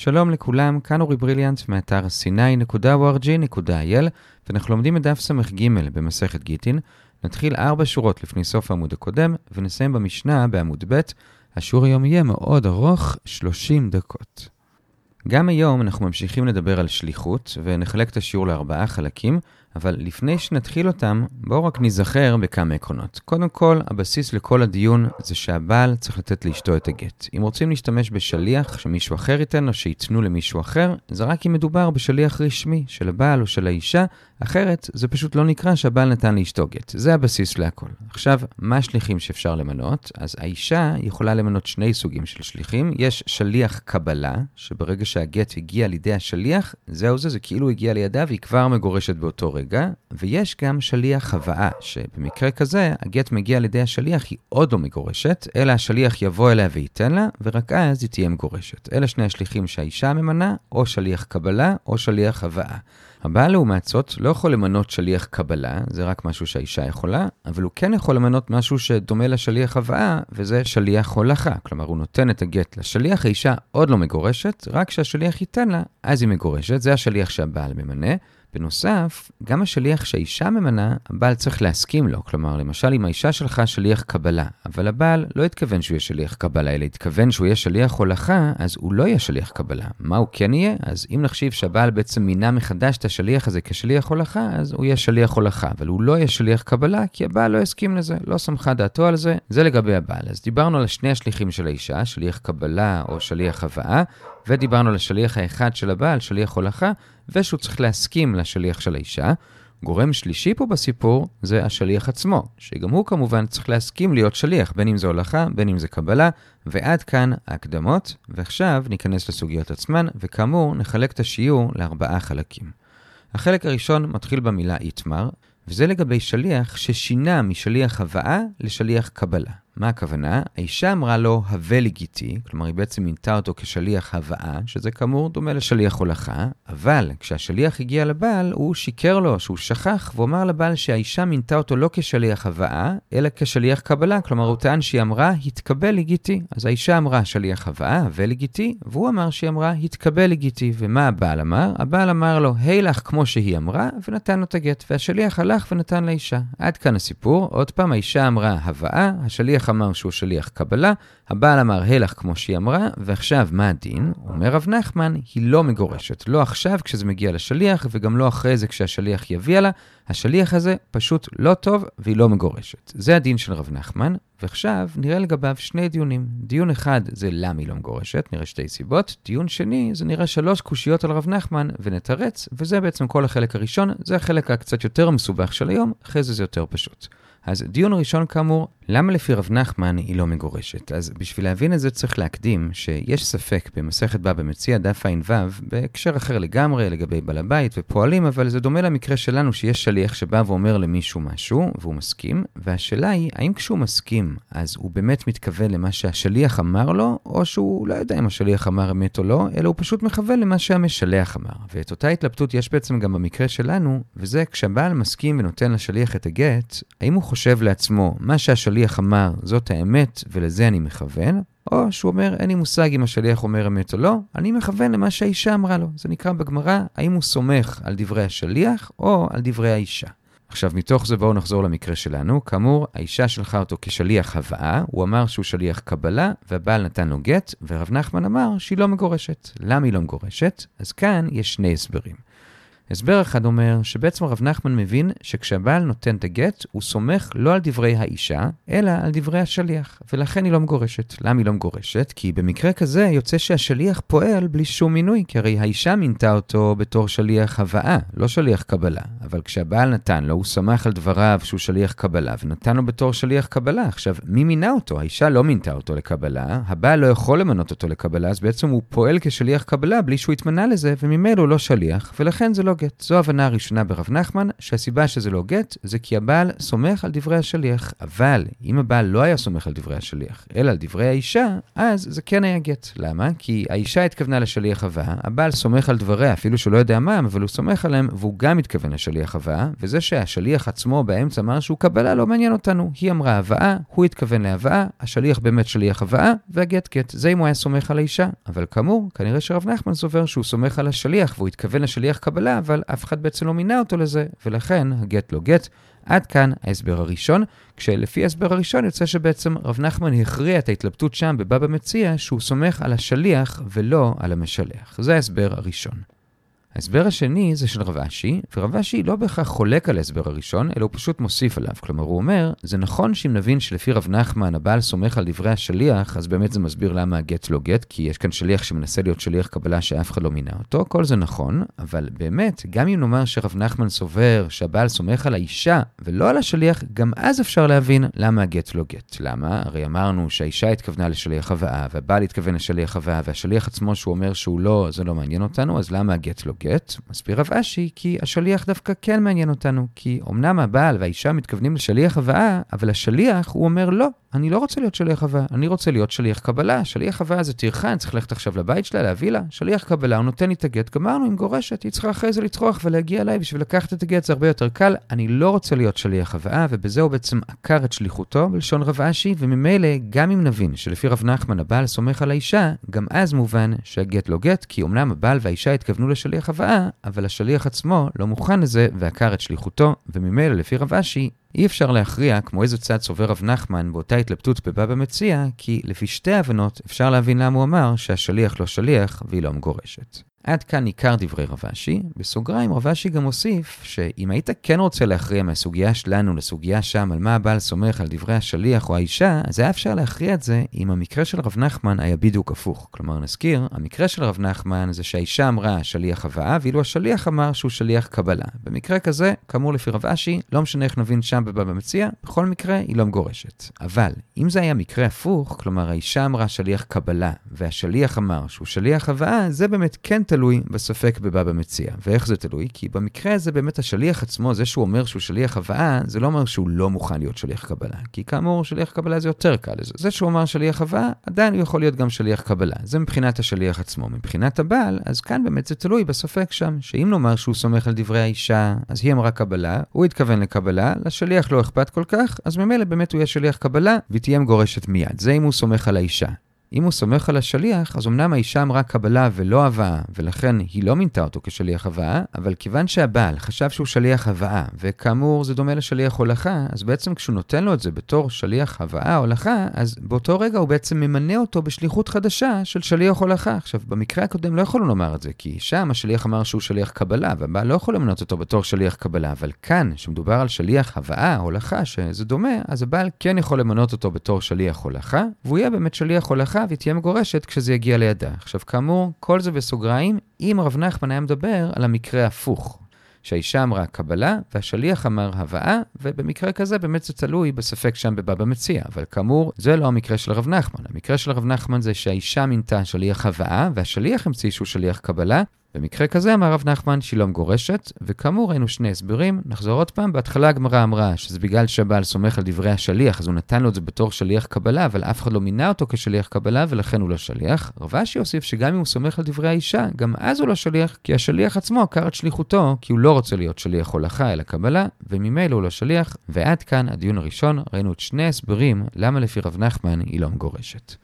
שלום לכולם, כאן אורי בריליאנט מאתר sny.org.il ואנחנו לומדים את דף ס"ג במסכת גיטין. נתחיל ארבע שורות לפני סוף העמוד הקודם ונסיים במשנה בעמוד ב'. השיעור היום יהיה מאוד ארוך, 30 דקות. גם היום אנחנו ממשיכים לדבר על שליחות ונחלק את השיעור לארבעה חלקים. אבל לפני שנתחיל אותם, בואו רק ניזכר בכמה עקרונות. קודם כל, הבסיס לכל הדיון זה שהבעל צריך לתת לאשתו את הגט. אם רוצים להשתמש בשליח שמישהו אחר ייתן או שייתנו למישהו אחר, זה רק אם מדובר בשליח רשמי של הבעל או של האישה, אחרת זה פשוט לא נקרא שהבעל נתן לאשתו גט. זה הבסיס להכל. עכשיו, מה השליחים שאפשר למנות? אז האישה יכולה למנות שני סוגים של שליחים. יש שליח קבלה, שברגע שהגט הגיע לידי השליח, זהו זה, זה כאילו הגיע לידה והיא כבר מגורשת באותו רגע. ויש גם שליח הבאה, שבמקרה כזה, הגט מגיע לידי השליח, היא עוד לא מגורשת, אלא השליח יבוא אליה וייתן לה, ורק אז היא תהיה מגורשת. אלה שני השליחים שהאישה ממנה, או שליח קבלה, או שליח הבאה. הבעל לעומת זאת לא יכול למנות שליח קבלה, זה רק משהו שהאישה יכולה, אבל הוא כן יכול למנות משהו שדומה לשליח הבאה, וזה שליח הולכה. כלומר, הוא נותן את הגט לשליח, האישה עוד לא מגורשת, רק כשהשליח ייתן לה, אז היא מגורשת, זה השליח שהבעל ממנה. בנוסף, גם השליח שהאישה ממנה, הבעל צריך להסכים לו. כלומר, למשל, אם האישה שלך שליח קבלה, אבל הבעל לא התכוון שהוא יהיה שליח קבלה, אלא התכוון שהוא יהיה שליח הולכה, אז הוא לא יהיה שליח קבלה. מה הוא כן יהיה? אז אם נחשיב שהבעל בעצם מינה מחדש את השליח הזה כשליח הולכה, אז הוא יהיה שליח הולכה, אבל הוא לא יהיה שליח קבלה, כי הבעל לא הסכים לזה, לא שמחה דעתו על זה. זה לגבי הבעל. אז דיברנו על שני השליחים של האישה, שליח קבלה או שליח הבאה, ודיברנו על השליח האחד של הבעל, שליח הולכה, ושהוא צריך להסכים לשליח של האישה. גורם שלישי פה בסיפור זה השליח עצמו, שגם הוא כמובן צריך להסכים להיות שליח, בין אם זה הולכה, בין אם זה קבלה, ועד כאן ההקדמות, ועכשיו ניכנס לסוגיות עצמן, וכאמור נחלק את השיעור לארבעה חלקים. החלק הראשון מתחיל במילה איתמר, וזה לגבי שליח ששינה משליח הבאה לשליח קבלה. מה הכוונה? האישה אמרה לו, הווה לי גיטי, כלומר היא בעצם מינתה אותו כשליח הבאה, שזה כאמור דומה לשליח הולכה, אבל כשהשליח הגיע לבעל, הוא שיקר לו שהוא שכח, והוא אמר לבעל שהאישה מינתה אותו לא כשליח הבאה, אלא כשליח קבלה, כלומר הוא טען שהיא אמרה, התקבל לי גיטי. אז האישה אמרה שליח הבאה, הווה לי גיטי, והוא אמר שהיא אמרה, התקבל לי גיטי. ומה הבעל אמר? הבעל אמר לו, היי לך כמו שהיא אמרה, ונתן לו את הגט, והשליח הלך ונתן לאישה. עד כאן הסיפור, עוד פעם האישה אמרה הבאה, השליח אמר שהוא שליח קבלה, הבעל אמר הלך כמו שהיא אמרה, ועכשיו מה הדין? אומר רב נחמן, היא לא מגורשת. לא עכשיו כשזה מגיע לשליח, וגם לא אחרי זה כשהשליח יביע לה. השליח הזה פשוט לא טוב, והיא לא מגורשת. זה הדין של רב נחמן, ועכשיו נראה לגביו שני דיונים. דיון אחד זה למה היא לא מגורשת, נראה שתי סיבות. דיון שני זה נראה שלוש קושיות על רב נחמן, ונתרץ, וזה בעצם כל החלק הראשון, זה החלק הקצת יותר מסובך של היום, אחרי זה זה יותר פשוט. אז דיון ראשון כאמור, למה לפי רב נחמן היא לא מגורשת? אז בשביל להבין את זה צריך להקדים שיש ספק במסכת בבא מציע דף ע"ו בהקשר אחר לגמרי לגבי בעל הבית ופועלים, אבל זה דומה למקרה שלנו שיש שליח שבא ואומר למישהו משהו והוא מסכים, והשאלה היא האם כשהוא מסכים אז הוא באמת מתכוון למה שהשליח אמר לו, או שהוא לא יודע אם השליח אמר אמת או לא, אלא הוא פשוט מכוון למה שהמשלח אמר. ואת אותה התלבטות יש בעצם גם במקרה שלנו, וזה כשהבעל מסכים ונותן לשליח את הגט, האם הוא לעצמו מה שהשליח השליח אמר, זאת האמת ולזה אני מכוון, או שהוא אומר, אין לי מושג אם השליח אומר אמת או לא, אני מכוון למה שהאישה אמרה לו. זה נקרא בגמרא, האם הוא סומך על דברי השליח או על דברי האישה. עכשיו, מתוך זה בואו נחזור למקרה שלנו. כאמור, האישה שלחה אותו כשליח הבאה, הוא אמר שהוא שליח קבלה, והבעל נתן לו גט, ורב נחמן אמר שהיא לא מגורשת. למה היא לא מגורשת? אז כאן יש שני הסברים. הסבר אחד אומר שבעצם הרב נחמן מבין שכשהבעל נותן את הגט, הוא סומך לא על דברי האישה, אלא על דברי השליח, ולכן היא לא מגורשת. למה היא לא מגורשת? כי במקרה כזה יוצא שהשליח פועל בלי שום מינוי, כי הרי האישה מינתה אותו בתור שליח הבאה, לא שליח קבלה. אבל כשהבעל נתן לו, הוא סמך על דבריו שהוא שליח קבלה, ונתן לו בתור שליח קבלה. עכשיו, מי מינה אותו? האישה לא מינתה אותו לקבלה, הבעל לא יכול למנות אותו לקבלה, אז בעצם הוא פועל כשליח קבלה בלי שהוא התמנה לזה, וממילא הוא לא שליח, ולכן זה לא גט. זו ההבנה הראשונה ברב נחמן, שהסיבה שזה לא גט, זה כי הבעל סומך על דברי השליח. אבל אם הבעל לא היה סומך על דברי השליח, אלא על דברי האישה, אז זה כן היה גט. למה? כי האישה התכוונה לשליח הבאה, הבעל סומך על דבריה, אפילו שהוא לא יודע מה, אבל הוא סומך עליהם, והוא גם מתכוון לשליח הבאה, וזה שהשליח עצמו באמצע אמר שהוא קבלה לא מעניין אותנו. היא אמרה הבאה, הוא התכוון להבאה, השליח באמת שליח הבאה, והגט גט. זה אם הוא היה סומך על האישה. אבל כאמור, כנראה שרב נחמן סובר שהוא סומך על השליח, והוא התכוון לשליח קבלה, אבל אף אחד בעצם לא מינה אותו לזה, ולכן הגט לא גט. עד כאן ההסבר הראשון, כשלפי ההסבר הראשון יוצא שבעצם רב נחמן הכריע את ההתלבטות שם בבבא מציע שהוא סומך על השליח ולא על המשלח. זה ההסבר הראשון. ההסבר השני זה של רב אשי, ורב אשי לא בהכרח חולק על ההסבר הראשון, אלא הוא פשוט מוסיף עליו. כלומר, הוא אומר, זה נכון שאם נבין שלפי רב נחמן הבעל סומך על דברי השליח, אז באמת זה מסביר למה הגט לא גט, כי יש כאן שליח שמנסה להיות שליח קבלה שאף אחד לא מינה אותו, כל זה נכון, אבל באמת, גם אם נאמר שרב נחמן סובר שהבעל סומך על האישה ולא על השליח, גם אז אפשר להבין למה הגט לא גט. למה? הרי אמרנו שהאישה התכוונה לשליח הבאה, והבעל התכוון לשליח הבאה, והשליח עצמו שהוא אומר שהוא לא, זה לא מעניין אותנו, אז למה הגט לא גט? גט, מסביר רב אשי, כי השליח דווקא כן מעניין אותנו, כי אמנם הבעל והאישה מתכוונים לשליח הבאה, אבל השליח, הוא אומר לא, אני לא רוצה להיות שליח הבאה, אני רוצה להיות שליח קבלה. שליח הבאה זה טרחה, אני צריך ללכת עכשיו לבית שלה, להביא לה. שליח קבלה, הוא נותן לי את הגט, גמרנו עם גורשת, היא צריכה אחרי זה לצרוח ולהגיע אליי בשביל לקחת את הגט, זה הרבה יותר קל. אני לא רוצה להיות שליח הבאה, ובזה הוא בעצם עקר את שליחותו, בלשון רב אשי, וממילא, גם אם נבין שלפי רב נחמן הבעל סומך על האישה, גם אז מובן שהגט לא גט, כי אמנם הבעל והאישה התכוונו לשליח הבאה, אבל השליח עצמו לא מוכן לזה ועקר את שליחותו, וממילא לפי רב אשי, אי אפשר להכריע כמו איזה צד סובר רב נחמן באותה התלבטות בבבא מציע, כי לפי שתי הבנות אפשר להבין למה הוא אמר שהשליח לא שליח והיא לא מגורשת. עד כאן עיקר דברי רב אשי. בסוגריים רב אשי גם הוסיף שאם היית כן רוצה להכריע מהסוגיה שלנו לסוגיה שם על מה הבעל סומך על דברי השליח או האישה, אז היה אפשר להכריע את זה אם המקרה של רב נחמן היה בדיוק הפוך. כלומר נזכיר, המקרה של רב נחמן זה שהאישה אמרה שליח הבאה, ואילו השליח אמר שהוא שליח קבלה. במקרה כזה, כאמור לפי רב אשי, לא משנה איך נבין שם בבבא מציע, בכל מקרה היא לא מגורשת. אבל אם זה היה מקרה הפוך, כלומר האישה אמרה שליח קבלה, והשליח אמר שהוא שליח הבאה, זה באמת כן תלוי בספק בבבא מציע. ואיך זה תלוי? כי במקרה הזה באמת השליח עצמו, זה שהוא אומר שהוא שליח הבאה, זה לא אומר שהוא לא מוכן להיות שליח קבלה. כי כאמור, שליח קבלה זה יותר קל. זה שהוא אמר שליח הבאה, עדיין הוא יכול להיות גם שליח קבלה. זה מבחינת השליח עצמו. מבחינת הבעל, אז כאן באמת זה תלוי בספק שם, שאם נאמר שהוא סומך על דברי האישה, אז היא אמרה קבלה, הוא התכוון לקבלה, לשליח לא אכפת כל כך, אז ממילא באמת הוא יהיה שליח קבלה, והיא תהיה מגורשת מיד. זה אם הוא סומך על האישה. אם הוא סומך על השליח, אז אמנם האישה אמרה קבלה ולא הבאה, ולכן היא לא מינתה אותו כשליח הבאה, אבל כיוון שהבעל חשב שהוא שליח הבאה, וכאמור זה דומה לשליח הולכה, אז בעצם כשהוא נותן לו את זה בתור שליח הבאה הולכה, אז באותו רגע הוא בעצם ממנה אותו בשליחות חדשה של שליח הולכה. עכשיו, במקרה הקודם לא יכולנו לומר את זה, כי שם השליח אמר שהוא שליח קבלה, והבעל לא יכול למנות אותו בתור שליח קבלה, אבל כאן, שמדובר על שליח הבאה, הולכה, שזה דומה, אז הבעל כן יכול למנות אותו בתור שליח הולכה, והוא יהיה באמת שליח הולכה והיא תהיה מגורשת כשזה יגיע לידה. עכשיו, כאמור, כל זה בסוגריים, אם רב נחמן היה מדבר על המקרה ההפוך. שהאישה אמרה קבלה, והשליח אמר הבאה, ובמקרה כזה באמת זה תלוי בספק שם בבבא מציע. אבל כאמור, זה לא המקרה של רב נחמן. המקרה של רב נחמן זה שהאישה מינתה שליח הבאה, והשליח המציא שהוא שליח קבלה, במקרה כזה אמר רב נחמן שהיא לא מגורשת, וכאמור ראינו שני הסברים. נחזור עוד פעם, בהתחלה הגמרא אמרה שזה בגלל שהבעל סומך על דברי השליח, אז הוא נתן לו את זה בתור שליח קבלה, אבל אף אחד לא מינה אותו כשליח קבלה, ולכן הוא לא שליח. רב אשי הוסיף שגם אם הוא סומך על דברי האישה, גם אז הוא לא שליח, כי השליח עצמו עקר את שליחותו, כי הוא לא רוצה להיות שליח הולכה אלא קבלה, וממילא הוא לא שליח. ועד כאן הדיון הראשון, ראינו את שני הסברים למה לפי רב נחמן היא לא מגורשת.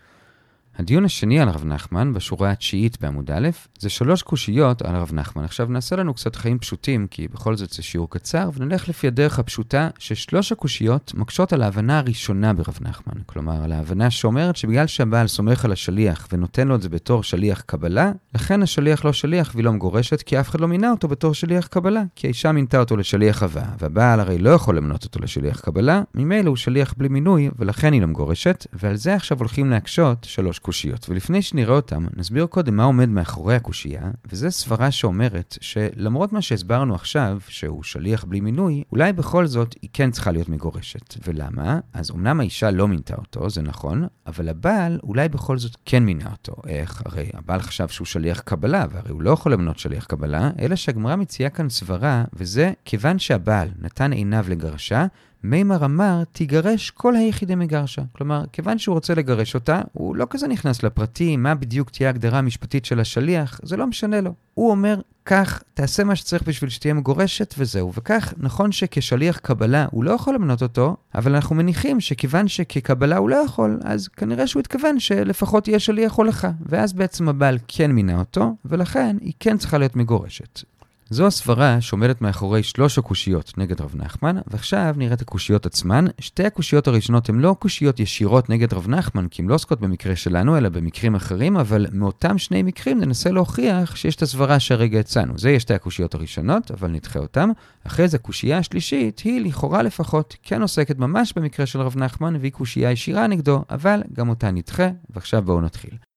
הדיון השני על רב נחמן, בשורה התשיעית בעמוד א', זה שלוש קושיות על רב נחמן. עכשיו נעשה לנו קצת חיים פשוטים, כי בכל זאת זה שיעור קצר, ונלך לפי הדרך הפשוטה ששלוש הקושיות מקשות על ההבנה הראשונה ברב נחמן. כלומר, על ההבנה שאומרת שבגלל שהבעל סומך על השליח ונותן לו את זה בתור שליח קבלה, לכן השליח לא שליח והיא לא מגורשת, כי אף אחד לא מינה אותו בתור שליח קבלה, כי האישה מינתה אותו לשליח הבאה, והבעל הרי לא יכול למנות אותו לשליח קבלה, ממילא הוא שליח בלי מינוי, ולכן היא לא מגורשת, ועל זה עכשיו הולכים להקשות שלוש קושיות, ולפני שנראה אותם, נסביר קודם מה עומד מאחורי הקושייה, וזו סברה שאומרת שלמרות מה שהסברנו עכשיו, שהוא שליח בלי מינוי, אולי בכל זאת היא כן צריכה להיות מגורשת. ולמה? אז אמנם האישה לא מינתה אותו, זה נכון, אבל הבעל אולי בכל זאת כן מינה אותו. איך? הרי הבעל חשב שהוא שליח קבלה, והרי הוא לא יכול למנות שליח קבלה, אלא שהגמרא מציעה כאן סברה, וזה כיוון שהבעל נתן עיניו לגרשה, מימר אמר, תיגרש כל היחידי מגרשה. כלומר, כיוון שהוא רוצה לגרש אותה, הוא לא כזה נכנס לפרטים, מה בדיוק תהיה ההגדרה המשפטית של השליח, זה לא משנה לו. הוא אומר, כך, תעשה מה שצריך בשביל שתהיה מגורשת וזהו. וכך, נכון שכשליח קבלה הוא לא יכול למנות אותו, אבל אנחנו מניחים שכיוון שכקבלה הוא לא יכול, אז כנראה שהוא התכוון שלפחות יהיה שליח הולכה. ואז בעצם הבעל כן מינה אותו, ולכן היא כן צריכה להיות מגורשת. זו הסברה שעומדת מאחורי שלוש הקושיות נגד רב נחמן, ועכשיו נראה את הקושיות עצמן. שתי הקושיות הראשונות הן לא קושיות ישירות נגד רב נחמן, כי הן לא עוסקות במקרה שלנו, אלא במקרים אחרים, אבל מאותם שני מקרים ננסה להוכיח שיש את הסברה שהרגע הצענו. זה יהיה שתי הקושיות הראשונות, אבל נדחה אותן. אחרי זה הקושייה השלישית היא, לכאורה לפחות, כן עוסקת ממש במקרה של רב נחמן, והיא קושייה ישירה נגדו, אבל גם אותה נדחה, ועכשיו בואו נתחיל.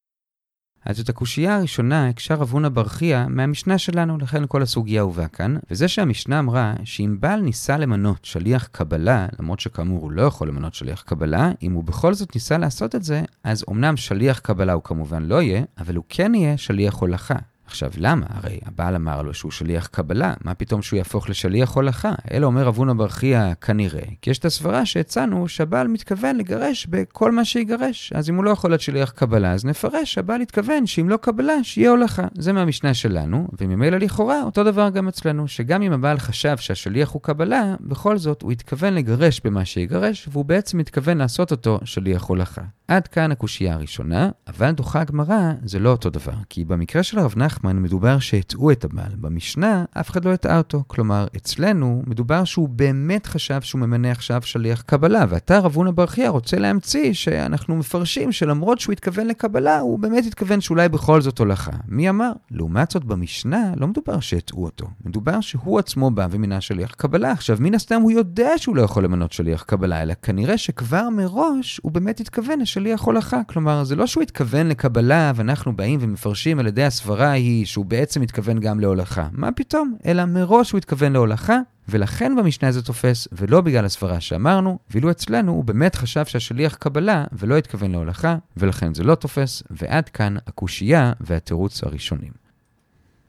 אז את הקושייה הראשונה הקשר רב הונא בר חייא מהמשנה שלנו, לכן כל הסוגיה הובאה כאן, וזה שהמשנה אמרה שאם בעל ניסה למנות שליח קבלה, למרות שכאמור הוא לא יכול למנות שליח קבלה, אם הוא בכל זאת ניסה לעשות את זה, אז אמנם שליח קבלה הוא כמובן לא יהיה, אבל הוא כן יהיה שליח הולכה. עכשיו, למה? הרי הבעל אמר לו שהוא שליח קבלה, מה פתאום שהוא יהפוך לשליח הולכה? אלא אומר אבונה ברכיה כנראה, כי יש את הסברה שהצענו שהבעל מתכוון לגרש בכל מה שיגרש. אז אם הוא לא יכול להיות שליח קבלה, אז נפרש שהבעל התכוון שאם לא קבלה, שיהיה הולכה. זה מהמשנה שלנו, וממילא לכאורה אותו דבר גם אצלנו, שגם אם הבעל חשב שהשליח הוא קבלה, בכל זאת הוא התכוון לגרש במה שיגרש, והוא בעצם מתכוון לעשות אותו שליח הולכה. עד כאן הקושייה הראשונה, אבל דוחה הגמרא זה לא אותו דבר, כי במקרה של הרב נחמן מדובר שהטעו את הבעל. במשנה אף אחד לא הטעה אותו. כלומר, אצלנו מדובר שהוא באמת חשב שהוא ממנה עכשיו שליח קבלה, ואתה רב הונא ברכיה רוצה להמציא שאנחנו מפרשים שלמרות שהוא התכוון לקבלה, הוא באמת התכוון שאולי בכל זאת הולכה. מי אמר? לעומת זאת במשנה לא מדובר שהטעו אותו, מדובר שהוא עצמו בא ומינה שליח קבלה. עכשיו, מן הסתם הוא יודע שהוא לא יכול למנות שליח קבלה, אלא כנראה שכבר מראש הוא באמת התכוון שליח הולכה. כלומר, זה לא שהוא התכוון לקבלה ואנחנו באים ומפרשים על ידי הסברה ההיא שהוא בעצם התכוון גם להולכה. מה פתאום? אלא מראש הוא התכוון להולכה, ולכן במשנה זה תופס, ולא בגלל הסברה שאמרנו, ואילו אצלנו הוא באמת חשב שהשליח קבלה ולא התכוון להולכה, ולכן זה לא תופס, ועד כאן הקושייה והתירוץ הראשונים.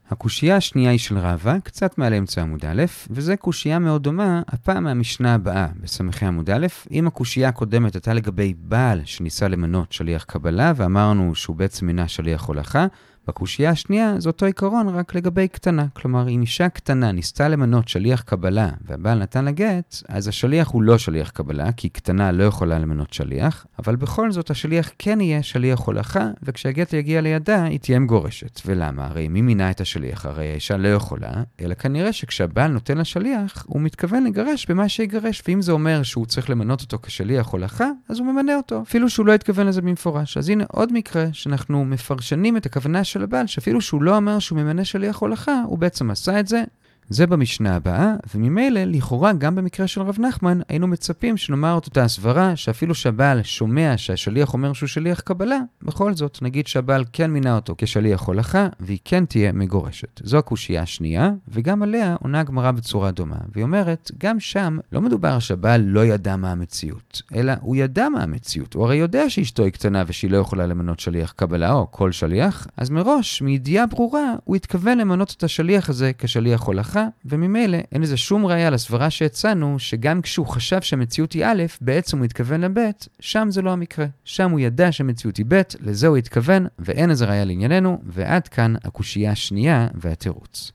הקושייה השנייה היא של רבא, קצת מעל אמצע עמוד א', וזו קושייה מאוד דומה, הפעם מהמשנה הבאה, בסמכי עמוד א', אם הקושייה הקודמת הייתה לגבי בעל שניסה למנות שליח קבלה, ואמרנו שהוא בעצם מינה שליח הולכה, בקושייה השנייה זה אותו עיקרון רק לגבי קטנה. כלומר, אם אישה קטנה ניסתה למנות שליח קבלה והבעל נתן לה גט, אז השליח הוא לא שליח קבלה, כי קטנה לא יכולה למנות שליח, אבל בכל זאת השליח כן יהיה שליח הולכה, וכשהגט יגיע לידה היא תהיה מגורשת. ולמה? הרי מי מינה את השליח? הרי האישה לא יכולה, אלא כנראה שכשהבעל נותן לה שליח, הוא מתכוון לגרש במה שיגרש, ואם זה אומר שהוא צריך למנות אותו כשליח הולכה, אז הוא ממנה אותו, אפילו שהוא לא התכוון לזה במפורש. אז הנה עוד מקרה שאנחנו מפרשנים את הכוונה של הבעל, שאפילו שהוא לא אמר שהוא ממנה שליח הולכה, הוא בעצם עשה את זה זה במשנה הבאה, וממילא, לכאורה, גם במקרה של רב נחמן, היינו מצפים שנאמר את אותה הסברה, שאפילו שהבעל שומע שהשליח אומר שהוא שליח קבלה, בכל זאת, נגיד שהבעל כן מינה אותו כשליח הולכה, והיא כן תהיה מגורשת. זו הקושייה השנייה, וגם עליה עונה הגמרא בצורה דומה. והיא אומרת, גם שם לא מדובר שהבעל לא ידע מה המציאות, אלא הוא ידע מה המציאות. הוא הרי יודע שאשתו היא קטנה ושהיא לא יכולה למנות שליח קבלה, או כל שליח, אז מראש, מידיעה ברורה, הוא התכוון למנות את השליח הזה כשליח הולכה. הלכה, וממילא אין לזה שום ראייה לסברה שהצענו, שגם כשהוא חשב שהמציאות היא א', בעצם הוא התכוון לב', שם זה לא המקרה. שם הוא ידע שהמציאות היא ב', לזה הוא התכוון, ואין לזה ראייה לענייננו, ועד כאן הקושייה השנייה והתירוץ.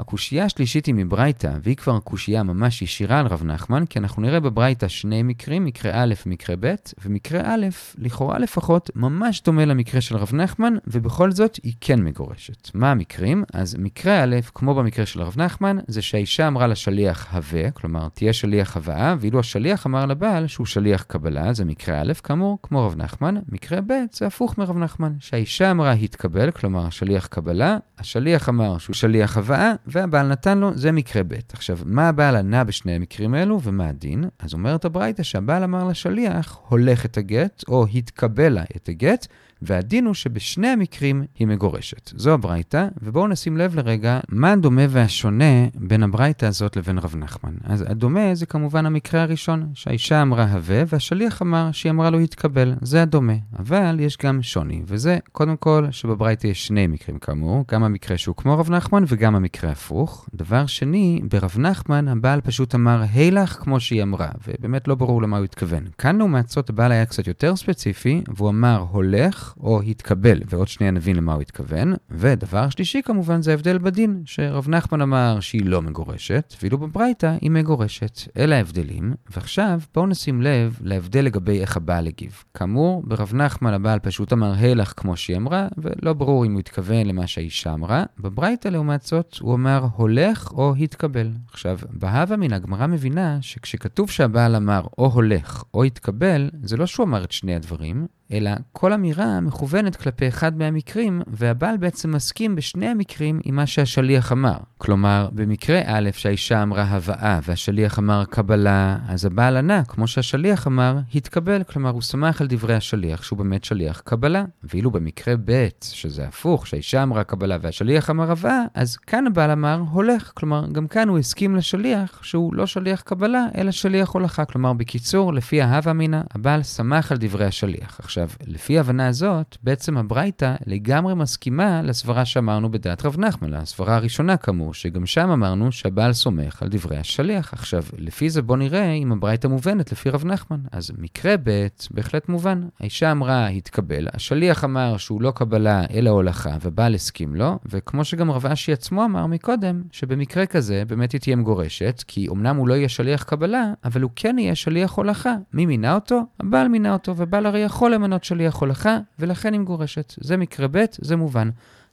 הקושייה השלישית היא מברייתא, והיא כבר קושייה ממש ישירה על רב נחמן, כי אנחנו נראה בברייתא שני מקרים, מקרה א' ומקרה ב', ומקרה א', לכאורה לפחות, ממש דומה למקרה של רב נחמן, ובכל זאת היא כן מגורשת. מה המקרים? אז מקרה א', כמו במקרה של רב נחמן, זה שהאישה אמרה לשליח הווה, כלומר תהיה שליח הבאה, ואילו השליח אמר לבעל שהוא שליח קבלה, זה מקרה א', כאמור, כמו רב נחמן. מקרה ב', זה הפוך מרב נחמן, שהאישה אמרה התקבל, כלומר שליח קבלה, השליח אמר שהוא שליח הבאה, והבעל נתן לו, זה מקרה ב'. עכשיו, מה הבעל ענה בשני המקרים האלו ומה הדין? אז אומרת הברייתא שהבעל אמר לשליח, הולך את הגט, או התקבל לה את הגט, והדין הוא שבשני המקרים היא מגורשת. זו הברייתא, ובואו נשים לב לרגע מה הדומה והשונה בין הברייתא הזאת לבין רב נחמן. אז הדומה זה כמובן המקרה הראשון, שהאישה אמרה הווה, והשליח אמר שהיא אמרה לו התקבל. זה הדומה. אבל יש גם שוני, וזה קודם כל שבברייתא יש שני מקרים כאמור, גם המקרה שהוא כמו רב נחמן וגם המקרה הפוך. דבר שני, ברב נחמן הבעל פשוט אמר הילך כמו שהיא אמרה, ובאמת לא ברור למה הוא התכוון. כאן לעומת זאת הבעל היה קצת יותר ספציפי, והוא אמר הולך או התקבל, ועוד שנייה נבין למה הוא התכוון. ודבר שלישי כמובן זה ההבדל בדין, שרב נחמן אמר שהיא לא מגורשת, ואילו בברייתא היא מגורשת. אלה ההבדלים, ועכשיו בואו נשים לב להבדל לגבי איך הבעל הגיב. כאמור, ברב נחמן הבעל פשוט אמר הלך כמו שהיא אמרה, ולא ברור אם הוא התכוון למה שהאישה אמרה. בברייתא לעומת זאת, הוא אמר הולך או התקבל. עכשיו, בהווה מן הגמרא מבינה שכשכתוב שהבעל אמר או הולך או התקבל, זה לא שהוא אמר את שני הדברים, אלא כל אמירה מכוונת כלפי אחד מהמקרים, והבעל בעצם מסכים בשני המקרים עם מה שהשליח אמר. כלומר, במקרה א', שהאישה אמרה הבאה והשליח אמר קבלה, אז הבעל ענה, כמו שהשליח אמר, התקבל. כלומר, הוא שמח על דברי השליח, שהוא באמת שליח קבלה. ואילו במקרה ב', שזה הפוך, שהאישה אמרה קבלה והשליח אמר הבאה, אז כאן הבעל אמר הולך. כלומר, גם כאן הוא הסכים לשליח שהוא לא שליח קבלה, אלא שליח הולכה. כלומר, בקיצור, לפי ההווה אמינא, הבעל שמח על דברי השליח. עכשיו, לפי ההבנה הזאת, בעצם הברייתא לגמרי מסכימה לסברה שאמרנו בדעת רב נחמן, לסברה הראשונה כאמור, שגם שם אמרנו שהבעל סומך על דברי השליח. עכשיו, לפי זה בוא נראה אם הברייתא מובנת לפי רב נחמן. אז מקרה ב' בהחלט מובן. האישה אמרה, התקבל, השליח אמר שהוא לא קבלה אלא הולכה, ובעל הסכים לו, וכמו שגם רב אשי עצמו אמר מקודם, שבמקרה כזה באמת היא תהיה מגורשת, כי אמנם הוא לא יהיה שליח קבלה, אבל הוא כן יהיה שליח הולכה. מי מינה אותו? הבעל מינה אותו, ובעל הרי יכול למנות שליח הולכה, ולכן היא מגורשת. זה מקרה ב', זה מובן.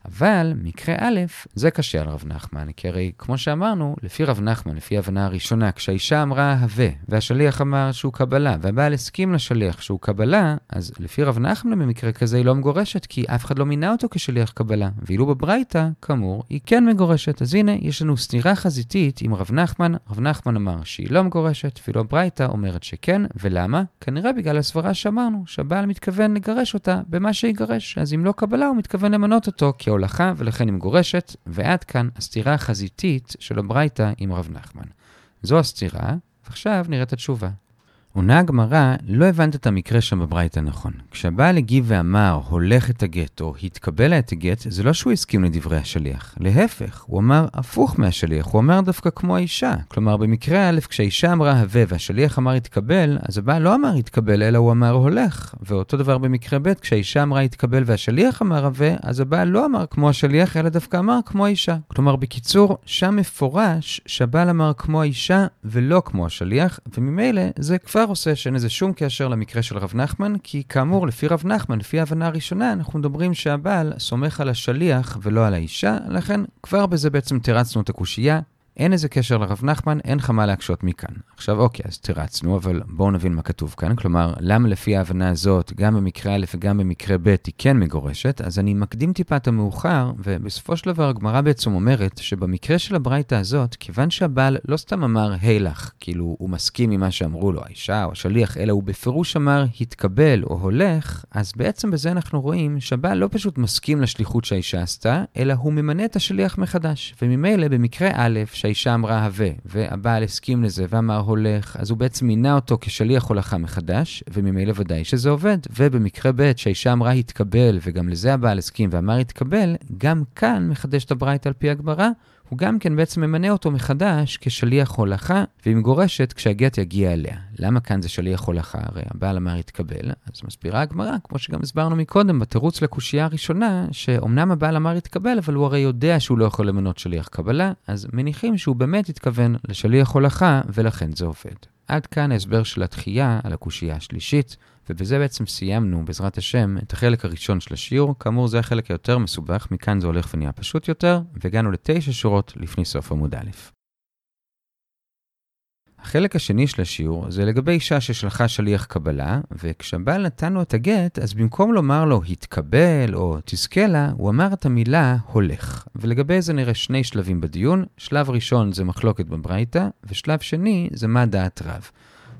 אבל מקרה א', זה קשה על רב נחמן, כי הרי כמו שאמרנו, לפי רב נחמן, לפי ההבנה הראשונה, כשהאישה אמרה הווה, והשליח אמר שהוא קבלה, והבעל הסכים לשליח שהוא קבלה, אז לפי רב נחמן במקרה כזה היא לא מגורשת, כי אף אחד לא מינה אותו כשליח קבלה. ואילו בברייתא, כאמור, היא כן מגורשת. אז הנה, יש לנו סתירה חזיתית עם רב נחמן. רב נחמן אמר שהיא לא מגורשת, ואילו הברייתא אומרת שכן, ולמה? כנראה בגלל הסברה שאמרנו, שהבעל מתכוון לגרש אותה במה שיגרש. אז אם לא קבלה, הוא מתכוון למנות אותו כהולכה, ולכן היא מגורשת, ועד כאן הסתירה החזיתית של הברייתא עם רב נחמן. זו הסתירה, ועכשיו נראה התשובה. עונה הגמרא, לא הבנת את המקרה שם בברייתא נכון. כשהבעל הגיב ואמר, הולך את הגט, או התקבל את הגט, זה לא שהוא הסכים לדברי השליח. להפך, הוא אמר הפוך מהשליח, הוא אמר דווקא כמו האישה. כלומר, במקרה א', כשהאישה אמרה הווה והשליח אמר התקבל, אז הבעל לא אמר התקבל, אלא הוא אמר הולך. ואותו דבר במקרה ב', כשהאישה אמרה התקבל והשליח אמר הווה, אז הבעל לא אמר כמו השליח, אלא דווקא אמר כמו האישה. כלומר, בקיצור, שם מפורש שהבעל אמר כמו האישה ולא כמו השליח, וממילא זה כבר עושה שאין לזה שום קשר למקרה של רב נחמן, כי כאמור, לפי רב נחמן, לפי ההבנה הראשונה, אנחנו מדברים שהבעל סומך על השליח ולא על האישה, לכן כבר בזה בעצם תירצנו את הקושייה. אין איזה קשר לרב נחמן, אין לך מה להקשות מכאן. עכשיו אוקיי, אז תירצנו, אבל בואו נבין מה כתוב כאן. כלומר, למה לפי ההבנה הזאת, גם במקרה א' וגם במקרה ב' היא כן מגורשת? אז אני מקדים טיפה את המאוחר, ובסופו של דבר הגמרא בעצם אומרת שבמקרה של הברייתא הזאת, כיוון שהבעל לא סתם אמר הילך, כאילו הוא מסכים עם מה שאמרו לו, האישה או השליח, אלא הוא בפירוש אמר התקבל או הולך, אז בעצם בזה אנחנו רואים שהבעל לא פשוט מסכים לשליחות שהאישה עשתה, אלא הוא ממנה את השליח מחדש. וממילא במקרה א', שהאישה אמרה הווה, והבעל הסכים לזה ואמר הולך, אז הוא בעצם מינה אותו כשליח הולכה מחדש, וממילא ודאי שזה עובד. ובמקרה ב' שהאישה אמרה התקבל, וגם לזה הבעל הסכים ואמר התקבל, גם כאן מחדש את הברייתא על פי הגמרא, הוא גם כן בעצם ממנה אותו מחדש כשליח הולכה, והיא מגורשת כשהגט יגיע אליה. למה כאן זה שליח הולכה? הרי הבעל אמר יתקבל, אז מסבירה הגמרא, כמו שגם הסברנו מקודם, בתירוץ לקושייה הראשונה, שאומנם הבעל אמר יתקבל, אבל הוא הרי יודע שהוא לא יכול למנות שליח קבלה, אז מניחים שהוא באמת התכוון לשליח הולכה, ולכן זה עובד. עד כאן ההסבר של התחייה על הקושייה השלישית. ובזה בעצם סיימנו, בעזרת השם, את החלק הראשון של השיעור. כאמור, זה החלק היותר מסובך, מכאן זה הולך ונהיה פשוט יותר, והגענו לתשע שורות לפני סוף עמוד א'. החלק השני של השיעור זה לגבי אישה ששלחה שליח קבלה, וכשהבעל נתן לו את הגט, אז במקום לומר לו התקבל או תזכה לה, הוא אמר את המילה הולך. ולגבי זה נראה שני שלבים בדיון. שלב ראשון זה מחלוקת בברייתא, ושלב שני זה מה דעת רב.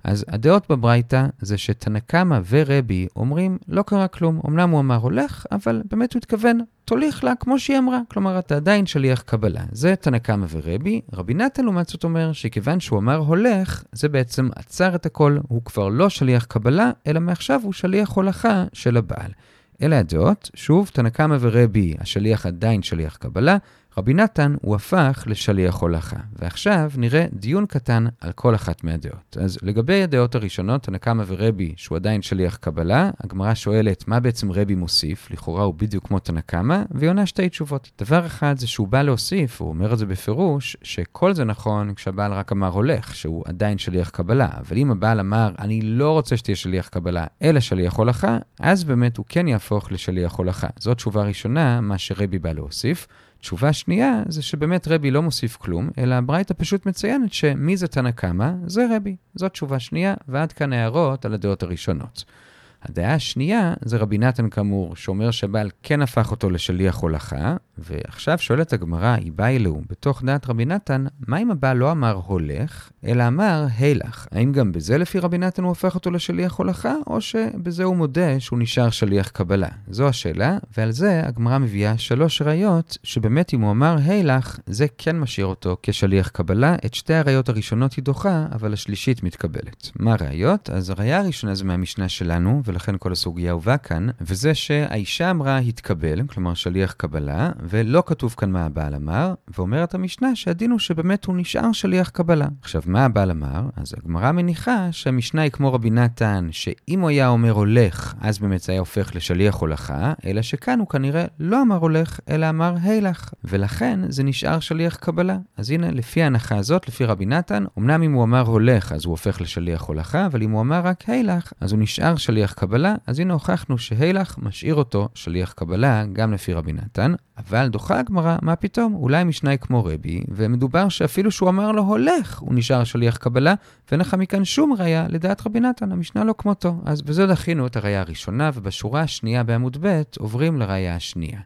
אז הדעות בברייתא זה שתנא קמא ורבי אומרים, לא קרה כלום. אמנם הוא אמר הולך, אבל באמת הוא התכוון, תוליך לה כמו שהיא אמרה. כלומר, אתה עדיין שליח קבלה. זה תנא קמא ורבי. רבי נתן לעומת זאת אומר שכיוון שהוא אמר הולך, זה בעצם עצר את הכל. הוא כבר לא שליח קבלה, אלא מעכשיו הוא שליח הולכה של הבעל. אלה הדעות. שוב, תנא קמא ורבי, השליח עדיין שליח קבלה. רבי נתן הוא הפך לשליח הולכה. ועכשיו נראה דיון קטן על כל אחת מהדעות. אז לגבי הדעות הראשונות, תנא קמא ורבי, שהוא עדיין שליח קבלה, הגמרא שואלת מה בעצם רבי מוסיף, לכאורה הוא בדיוק כמו תנא קמא, והיא עונה שתי תשובות. דבר אחד זה שהוא בא להוסיף, הוא אומר את זה בפירוש, שכל זה נכון כשהבעל רק אמר הולך, שהוא עדיין שליח קבלה. אבל אם הבעל אמר, אני לא רוצה שתהיה שליח קבלה, אלא שליח הולכה, אז באמת הוא כן יהפוך לשליח הולכה. זאת תשובה ראשונה, מה שרבי בא להוסיף. תשובה שנייה זה שבאמת רבי לא מוסיף כלום, אלא הברייתא פשוט מציינת שמי זה תנא קמא? זה רבי. זאת תשובה שנייה, ועד כאן הערות על הדעות הראשונות. הדעה השנייה זה רבי נתן כאמור, שאומר שהבעל כן הפך אותו לשליח הולכה, ועכשיו שואלת הגמרא, אלוהו, בתוך דעת רבי נתן, מה אם הבעל לא אמר הולך, אלא אמר הילך? האם גם בזה לפי רבי נתן הוא הופך אותו לשליח הולכה, או שבזה הוא מודה שהוא נשאר שליח קבלה? זו השאלה, ועל זה הגמרא מביאה שלוש ראיות, שבאמת אם הוא אמר הילך, זה כן משאיר אותו כשליח קבלה. את שתי הראיות הראשונות היא דוחה, אבל השלישית מתקבלת. מה הראיות? אז הראיה הראשונה זה מהמשנה שלנו, ולכן כל הסוגיה הובאה כאן, וזה שהאישה אמרה התקבל, כלומר שליח קבלה, ולא כתוב כאן מה הבעל אמר, ואומרת המשנה שהדין הוא שבאמת הוא נשאר שליח קבלה. עכשיו, מה הבעל אמר? אז הגמרא מניחה שהמשנה היא כמו רבי נתן, שאם הוא היה אומר הולך, אז באמת זה היה הופך לשליח הולכה, אלא שכאן הוא כנראה לא אמר הולך, אלא אמר הילך, ולכן זה נשאר שליח קבלה. אז הנה, לפי ההנחה הזאת, לפי רבי נתן, אמנם אם הוא אמר הולך, אז הוא הופך לשליח הולכה, אבל אם הוא אמר רק הילך, אז הוא נשאר שליח קבלה, אז הנה הוכחנו שהילך משאיר אותו שליח קבלה, גם לפי רבי נתן, אבל דוחה הגמרא, מה פתאום? אולי משנה היא כמו רבי, ומדובר שאפילו שהוא אמר לו הולך, הוא נשאר שליח קבלה, ואין לך מכאן שום ראייה לדעת רבי נתן, המשנה לא כמותו. אז בזה דחינו את הראייה הראשונה, ובשורה השנייה בעמוד ב' עוברים לראייה השנייה.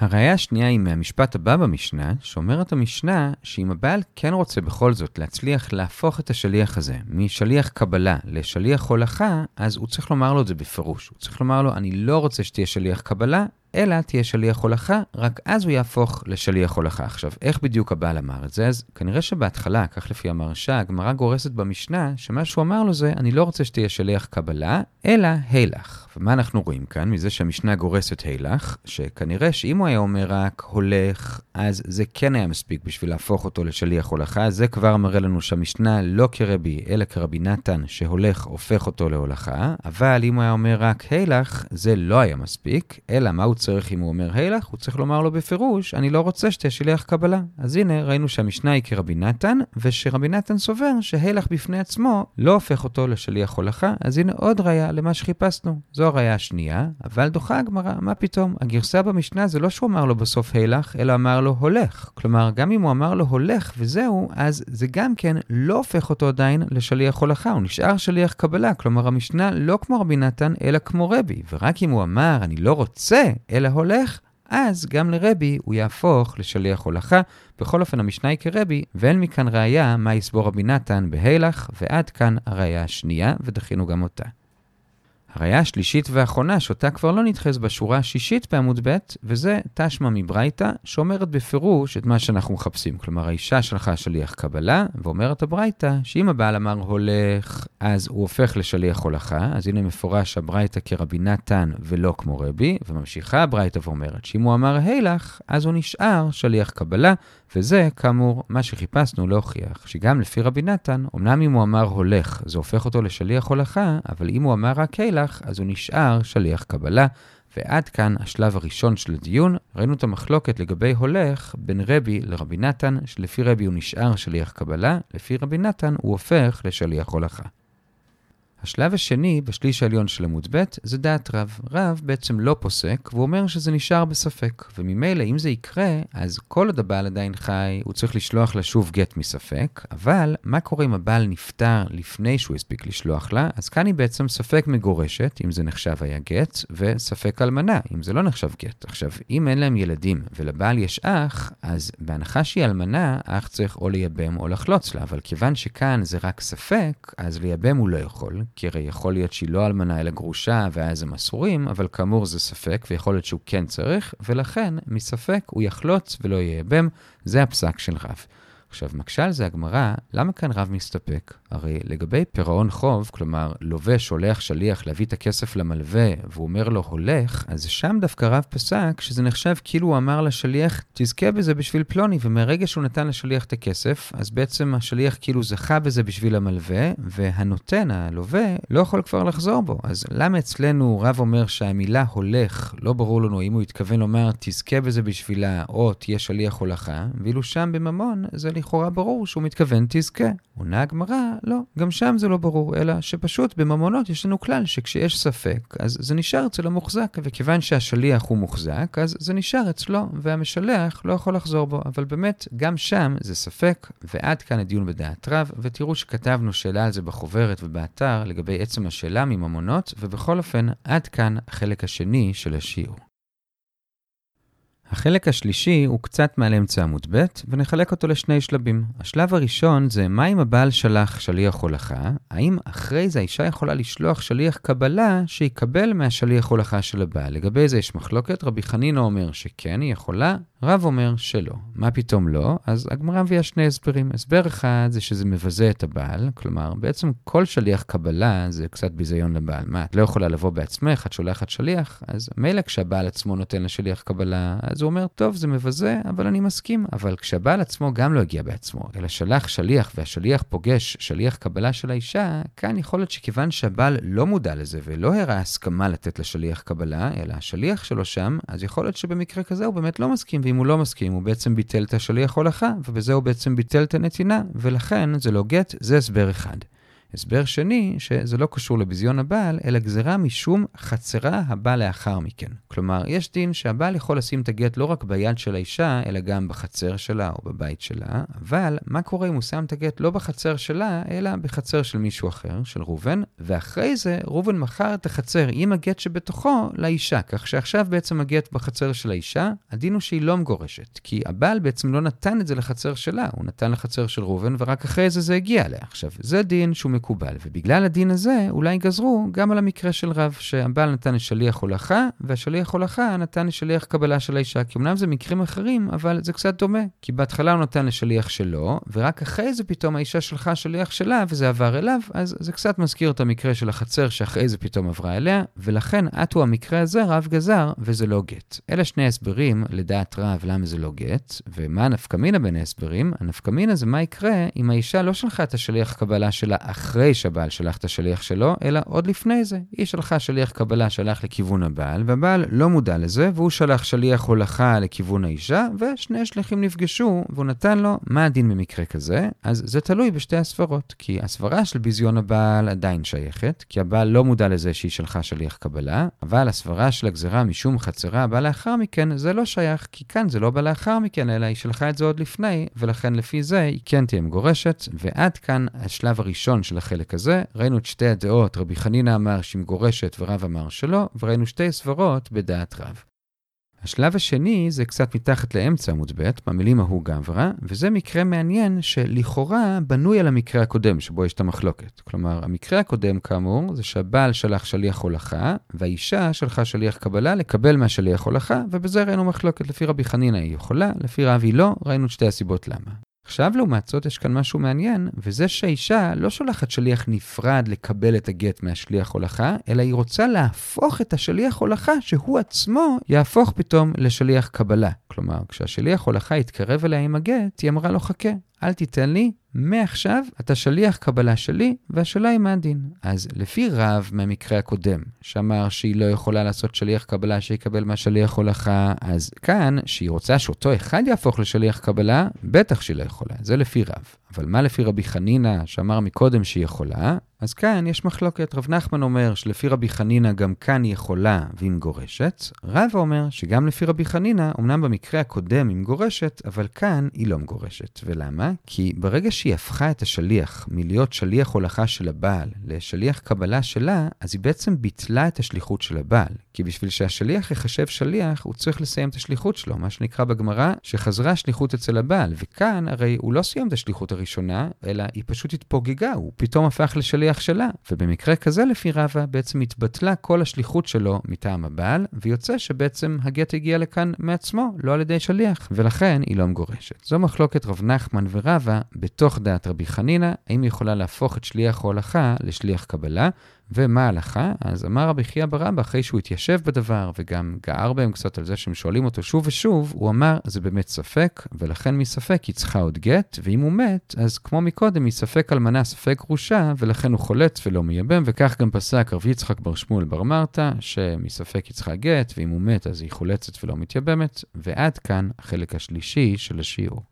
הראייה השנייה היא מהמשפט הבא במשנה, שאומרת המשנה שאם הבעל כן רוצה בכל זאת להצליח להפוך את השליח הזה משליח קבלה לשליח הולכה, אז הוא צריך לומר לו את זה בפירוש. הוא צריך לומר לו, אני לא רוצה שתהיה שליח קבלה, אלא תהיה שליח הולכה, רק אז הוא יהפוך לשליח הולכה. עכשיו, איך בדיוק הבעל אמר את זה? אז כנראה שבהתחלה, כך לפי המרשה, הגמרא גורסת במשנה, שמה שהוא אמר לו זה, אני לא רוצה שתהיה שליח קבלה, אלא הילך. ומה אנחנו רואים כאן? מזה שהמשנה גורסת הילך, שכנראה שאם הוא היה אומר רק הולך, אז זה כן היה מספיק בשביל להפוך אותו לשליח הולכה. זה כבר מראה לנו שהמשנה לא כרבי, אלא כרבי נתן, שהולך הופך אותו להולכה. אבל אם הוא היה אומר רק הילך, זה לא היה מספיק, אלא מה הוא צריך אם הוא אומר הילך? הוא צריך לומר לו בפירוש, אני לא רוצה שתהיה שליח קבלה. אז הנה, ראינו שהמשנה היא כרבי נתן, ושרבי נתן סובר שהילך בפני עצמו לא הופך אותו לשליח הולכה. אז הנה עוד ראיה למה שחיפשנו. זו הראיה השנייה, אבל דוחה הגמרא, מה פתאום? הגרסה במשנה זה לא שהוא אמר לו בסוף הילך, אלא אמר לו הולך. כלומר, גם אם הוא אמר לו הולך וזהו, אז זה גם כן לא הופך אותו עדיין לשליח הולכה, הוא נשאר שליח קבלה. כלומר, המשנה לא כמו רבי נתן, אלא כמו רבי. ורק אם הוא אמר, אני לא רוצה, אלא הולך, אז גם לרבי הוא יהפוך לשליח הולכה. בכל אופן, המשנה היא כרבי, ואין מכאן ראייה מה יסבור רבי נתן בהילך, ועד כאן הראייה השנייה, ודחינו גם אותה. הראייה השלישית והאחרונה, שאותה כבר לא נתחז בשורה השישית בעמוד ב', וזה תשמע מברייתא, שאומרת בפירוש את מה שאנחנו מחפשים. כלומר, האישה שלחה שליח קבלה, ואומרת הברייתא, שאם הבעל אמר הולך, אז הוא הופך לשליח הולכה, אז הנה מפורש הברייתא כרבי נתן ולא כמו רבי, וממשיכה הברייתא ואומרת שאם הוא אמר הילך, אז הוא נשאר שליח קבלה, וזה, כאמור, מה שחיפשנו להוכיח, שגם לפי רבי נתן, אמנם אם הוא אמר הולך, זה הופך אותו לשליח הולכה, אבל אם הוא אמר רק הילך, אז הוא נשאר שליח קבלה. ועד כאן השלב הראשון של הדיון. ראינו את המחלוקת לגבי הולך בין רבי לרבי נתן, שלפי רבי הוא נשאר שליח קבלה, לפי רבי נתן הוא הופך לשליח הולכה. השלב השני, בשליש העליון של עמוד ב', זה דעת רב. רב בעצם לא פוסק, והוא אומר שזה נשאר בספק. וממילא, אם זה יקרה, אז כל עוד הבעל עדיין חי, הוא צריך לשלוח לה שוב גט מספק, אבל מה קורה אם הבעל נפטר לפני שהוא הספיק לשלוח לה? אז כאן היא בעצם ספק מגורשת, אם זה נחשב היה גט, וספק אלמנה, אם זה לא נחשב גט. עכשיו, אם אין להם ילדים ולבעל יש אח, אז בהנחה שהיא אלמנה, האח צריך או לייבם או לחלוץ לה, אבל כיוון שכאן זה רק ספק, אז לייבם הוא לא יכול, כי הרי יכול להיות שהיא לא אלמנה אלא גרושה ואז הם אסורים, אבל כאמור זה ספק ויכול להיות שהוא כן צריך, ולכן מספק הוא יחלוץ ולא ייבם, זה הפסק של רב. עכשיו, מקשה על זה הגמרא, למה כאן רב מסתפק? הרי לגבי פירעון חוב, כלומר, לווה שולח שליח להביא את הכסף למלווה, והוא אומר לו הולך, אז שם דווקא רב פסק שזה נחשב כאילו הוא אמר לשליח, תזכה בזה בשביל פלוני, ומהרגע שהוא נתן לשליח את הכסף, אז בעצם השליח כאילו זכה בזה בשביל המלווה, והנותן, הלווה, לא יכול כבר לחזור בו. אז למה אצלנו רב אומר שהמילה הולך, לא ברור לנו אם הוא התכוון לומר תזכה בזה בשבילה, או תהיה שליח הולכה, ואילו שם בממון זה לכאורה ברור שהוא מתכוון תזכה. עונה הגמרא, לא, גם שם זה לא ברור, אלא שפשוט בממונות יש לנו כלל שכשיש ספק, אז זה נשאר אצל המוחזק, וכיוון שהשליח הוא מוחזק, אז זה נשאר אצלו, והמשלח לא יכול לחזור בו. אבל באמת, גם שם זה ספק, ועד כאן הדיון בדעת רב, ותראו שכתבנו שאלה על זה בחוברת ובאתר לגבי עצם השאלה מממונות, ובכל אופן, עד כאן החלק השני של השיעור. החלק השלישי הוא קצת מעל אמצע עמוד ב', ונחלק אותו לשני שלבים. השלב הראשון זה מה אם הבעל שלח שליח הולכה, האם אחרי זה האישה יכולה לשלוח שליח קבלה שיקבל מהשליח הולכה של הבעל. לגבי זה יש מחלוקת, רבי חנינא אומר שכן, היא יכולה, רב אומר שלא. מה פתאום לא? אז הגמרא מביאה שני הסברים. הסבר אחד זה שזה מבזה את הבעל, כלומר, בעצם כל שליח קבלה זה קצת ביזיון לבעל. מה, את לא יכולה לבוא בעצמך, את שולחת שליח? אז מילא כשהבעל עצמו נותן לשליח קבלה, אז הוא אומר, טוב, זה מבזה, אבל אני מסכים. אבל כשהבעל עצמו גם לא הגיע בעצמו, אלא שלח שליח והשליח פוגש שליח קבלה של האישה, כאן יכול להיות שכיוון שהבעל לא מודע לזה ולא הראה הסכמה לתת לשליח קבלה, אלא השליח שלו שם, אז יכול להיות שבמקרה כזה הוא באמת לא מסכים. ואם הוא לא מסכים, הוא בעצם ביטל את השליח הולכה, ובזה הוא בעצם ביטל את הנתינה, ולכן זה לא גט, זה הסבר אחד. הסבר שני, שזה לא קשור לביזיון הבעל, אלא גזרה משום חצרה הבא לאחר מכן. כלומר, יש דין שהבעל יכול לשים את הגט לא רק ביד של האישה, אלא גם בחצר שלה או בבית שלה, אבל מה קורה אם הוא שם את הגט לא בחצר שלה, אלא בחצר של מישהו אחר, של ראובן, ואחרי זה ראובן מכר את החצר עם הגט שבתוכו לאישה, כך שעכשיו בעצם הגט בחצר של האישה, הדין הוא שהיא לא מגורשת, כי הבעל בעצם לא נתן את זה לחצר שלה, הוא נתן לחצר של ראובן, ורק אחרי זה זה הגיע אליה. עכשיו, זה דין שהוא מקובל, ובגלל הדין הזה אולי גזרו גם על המקרה של רב, שהבעל נתן לשליח הולכה, והשליח הולכה נתן לשליח קבלה של האישה. כי אמנם זה מקרים אחרים, אבל זה קצת דומה. כי בהתחלה הוא נתן לשליח שלו, ורק אחרי זה פתאום האישה שלחה שליח שלה, וזה עבר אליו, אז זה קצת מזכיר את המקרה של החצר שאחרי זה פתאום עברה אליה, ולכן עטו המקרה הזה רב גזר, וזה לא גט. אלה שני הסברים, לדעת רב, למה זה לא גט, ומה הנפקמינה בין ההסברים? הנפקמינה זה מה יקרה אם האישה לא שלחה את השליח קבלה שלה אחרי שהבעל שלח את השליח שלו, אלא עוד לפני זה. היא שלחה שליח קבלה שלח לכיוון הבעל, והבעל לא מודע לזה, והוא שלח שליח הולכה לכיוון האישה, ושני השליחים נפגשו, והוא נתן לו מה הדין במקרה כזה, אז זה תלוי בשתי הסברות, כי הסברה של ביזיון הבעל עדיין שייכת, כי הבעל לא מודע לזה שהיא שלחה שליח קבלה, אבל הסברה של הגזרה משום חצרה הבאה לאחר מכן, זה לא שייך, כי כאן זה לא בא לאחר מכן, אלא היא שלחה את זה עוד לפני, ולכן לפי זה היא כן תהיה מגורשת, ועד כאן השלב הראשון של החלק הזה, ראינו את שתי הדעות, רבי חנינא אמר שהיא מגורשת ורב אמר שלא, וראינו שתי סברות בדעת רב. השלב השני זה קצת מתחת לאמצע עמוד ב', במילים ההוא גברא, וזה מקרה מעניין שלכאורה בנוי על המקרה הקודם שבו יש את המחלוקת. כלומר, המקרה הקודם כאמור זה שהבעל שלח שליח הולכה, והאישה שלחה שליח קבלה לקבל מהשליח הולכה, ובזה ראינו מחלוקת. לפי רבי חנינא היא יכולה, לפי רב היא לא, ראינו את שתי הסיבות למה. עכשיו, לעומת זאת, יש כאן משהו מעניין, וזה שהאישה לא שולחת שליח נפרד לקבל את הגט מהשליח הולכה, אלא היא רוצה להפוך את השליח הולכה, שהוא עצמו יהפוך פתאום לשליח קבלה. כלומר, כשהשליח הולכה יתקרב אליה עם הגט, היא אמרה לו, חכה, אל תיתן לי, מעכשיו אתה שליח קבלה שלי, והשאלה היא מה הדין. אז לפי רב מהמקרה הקודם, שאמר שהיא לא יכולה לעשות שליח קבלה שיקבל מהשליח הולכה, אז כאן, שהיא רוצה שאותו אחד יהפוך לשליח קבלה, בטח שהיא לא יכולה, זה לפי רב. אבל מה לפי רבי חנינא, שאמר מקודם שהיא יכולה? אז כאן יש מחלוקת. רב נחמן אומר שלפי רבי חנינא גם כאן היא יכולה והיא מגורשת. רב אומר שגם לפי רבי חנינא, אמנם במקרה הקודם היא מגורשת, אבל כאן היא לא מגורשת. ולמה? כי ברגע שהיא הפכה את השליח מלהיות שליח הולכה של הבעל לשליח קבלה שלה, אז היא בעצם ביטלה את השליחות של הבעל. כי בשביל שהשליח ייחשב שליח, הוא צריך לסיים את השליחות שלו, מה שנקרא בגמרא, שחזרה שליחות אצל הבעל. וכאן הרי הוא לא סיים את השליחות הראשונה, אלא היא פשוט התפוגגה, הוא פתאום הפך לשליח שלה. ובמקרה כזה, לפי רבא, בעצם התבטלה כל השליחות שלו מטעם הבעל, ויוצא שבעצם הגט הגיע לכאן מעצמו, לא על ידי שליח, ולכן היא לא מגורשת. זו מחלוקת רב נחמן ורבא בתוך דעת רבי חנינא, האם היא יכולה להפוך את שליח ההולכה לשליח קבלה, ומה ההלכה? אז אמר רבי חייא ברבא, אחרי שהוא התיישב בדבר וגם גער בהם קצת על זה שהם שואלים אותו שוב ושוב, הוא אמר, זה באמת ספק, ולכן מספק היא צריכה עוד גט, ואם הוא מת, אז כמו מקודם, מספק אלמנה ספק גרושה, ולכן הוא חולץ ולא מייבם, וכך גם פסק רבי יצחק בר שמואל בר מרתא, שמספק היא צריכה גט, ואם הוא מת אז היא חולצת ולא מתייבמת, ועד כאן החלק השלישי של השיעור.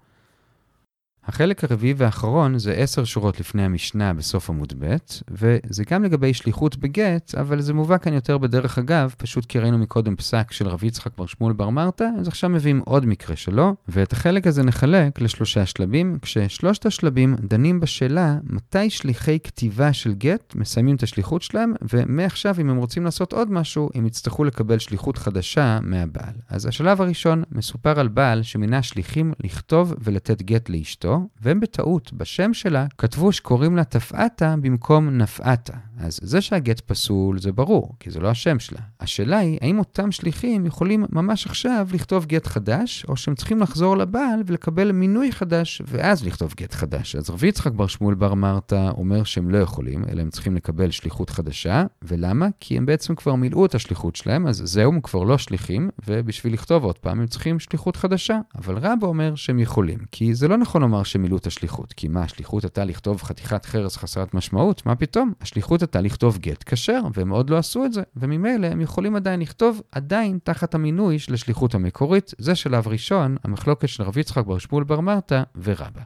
החלק הרביעי והאחרון זה עשר שורות לפני המשנה בסוף עמוד ב', וזה גם לגבי שליחות בגט, אבל זה מובא כאן יותר בדרך אגב, פשוט כי ראינו מקודם פסק של רבי יצחק בר שמואל בר מרתא, אז עכשיו מביאים עוד מקרה שלו, ואת החלק הזה נחלק לשלושה שלבים, כששלושת השלבים דנים בשאלה מתי שליחי כתיבה של גט מסיימים את השליחות שלהם, ומעכשיו אם הם רוצים לעשות עוד משהו, הם יצטרכו לקבל שליחות חדשה מהבעל. אז השלב הראשון מסופר על בעל שמינה שליחים לכתוב ולתת גט לאשתו, והם בטעות, בשם שלה, כתבו שקוראים לה תפאתה במקום נפאתה. אז זה שהגט פסול זה ברור, כי זה לא השם שלה. השאלה היא, האם אותם שליחים יכולים ממש עכשיו לכתוב גט חדש, או שהם צריכים לחזור לבעל ולקבל מינוי חדש, ואז לכתוב גט חדש. אז רבי יצחק בר שמואל בר מרתא אומר שהם לא יכולים, אלא הם צריכים לקבל שליחות חדשה. ולמה? כי הם בעצם כבר מילאו את השליחות שלהם, אז זהו, הם כבר לא שליחים, ובשביל לכתוב עוד פעם הם צריכים שליחות חדשה. אבל רבא אומר שהם יכולים, כי זה לא נכון לומר שמילאו את השליחות. כי מה, השליחות הייתה לכתוב חתיכת חרס חסרת משמעות? מה פתאום? השליחות הייתה לכתוב גט כשר, והם עוד לא עשו את זה, וממילא הם יכולים עדיין לכתוב עדיין תחת המינוי של השליחות המקורית. זה שלב ראשון, המחלוקת של רב יצחק בר שמואל בר מרתא ורבא.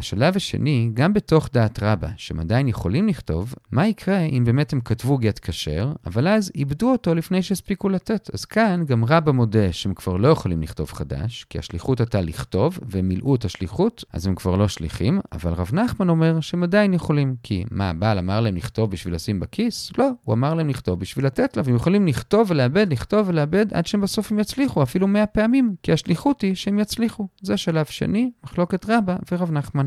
השלב השני, גם בתוך דעת רבה, שהם עדיין יכולים לכתוב, מה יקרה אם באמת הם כתבו גט כשר, אבל אז איבדו אותו לפני שהספיקו לתת. אז כאן גם רבה מודה שהם כבר לא יכולים לכתוב חדש, כי השליחות הייתה לכתוב, והם מילאו את השליחות, אז הם כבר לא שליחים, אבל רב נחמן אומר שהם עדיין יכולים. כי מה, הבעל אמר להם לכתוב בשביל לשים בכיס? לא, הוא אמר להם לכתוב בשביל לתת לה, והם יכולים לכתוב ולאבד, לכתוב ולאבד, עד שהם בסוף הם יצליחו, אפילו מאה פעמים, כי השליחות היא שהם יצליחו. זה שלב שני, מחלוקת רבה ורב נחמן.